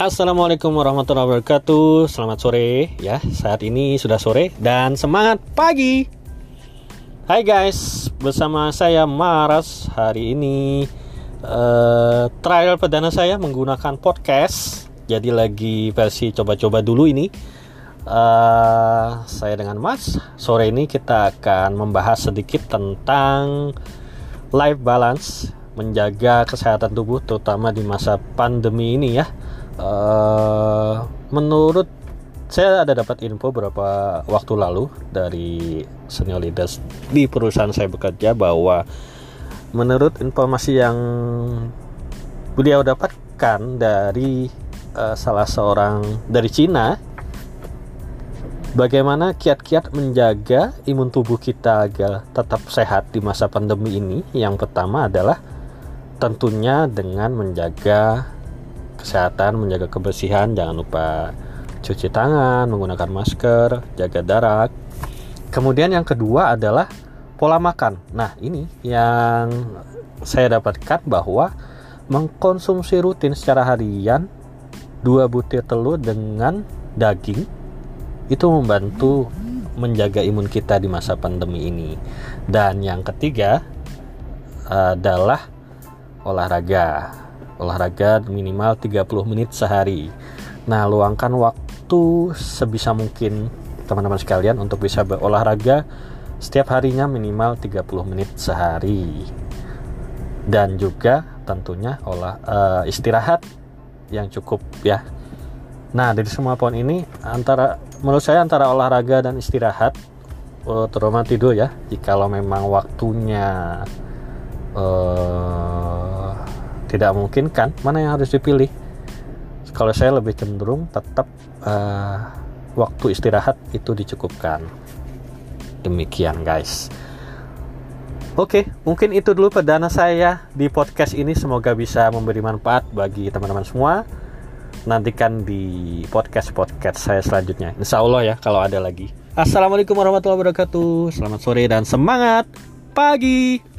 Assalamualaikum warahmatullahi wabarakatuh. Selamat sore ya. Saat ini sudah sore dan semangat pagi. Hai guys, bersama saya Maras. Hari ini uh, trial perdana saya menggunakan podcast. Jadi lagi versi coba-coba dulu ini. Uh, saya dengan Mas. Sore ini kita akan membahas sedikit tentang life balance, menjaga kesehatan tubuh terutama di masa pandemi ini ya Eh, menurut saya ada dapat info beberapa waktu lalu dari senior leaders di perusahaan saya bekerja bahwa menurut informasi yang beliau dapatkan dari uh, salah seorang dari Cina bagaimana kiat-kiat menjaga imun tubuh kita agar tetap sehat di masa pandemi ini? Yang pertama adalah tentunya dengan menjaga kesehatan, menjaga kebersihan, jangan lupa cuci tangan, menggunakan masker, jaga jarak. Kemudian yang kedua adalah pola makan. Nah, ini yang saya dapatkan bahwa mengkonsumsi rutin secara harian dua butir telur dengan daging itu membantu menjaga imun kita di masa pandemi ini. Dan yang ketiga adalah olahraga olahraga minimal 30 menit sehari. Nah, luangkan waktu sebisa mungkin teman-teman sekalian untuk bisa berolahraga setiap harinya minimal 30 menit sehari. Dan juga tentunya olah uh, istirahat yang cukup ya. Nah, dari semua poin ini antara menurut saya antara olahraga dan istirahat uh, terutama tidur ya, jikalau memang waktunya uh, tidak mungkin kan mana yang harus dipilih kalau saya lebih cenderung tetap uh, waktu istirahat itu dicukupkan demikian guys Oke, mungkin itu dulu perdana saya di podcast ini. Semoga bisa memberi manfaat bagi teman-teman semua. Nantikan di podcast-podcast saya selanjutnya. Insya Allah ya, kalau ada lagi. Assalamualaikum warahmatullahi wabarakatuh. Selamat sore dan semangat pagi.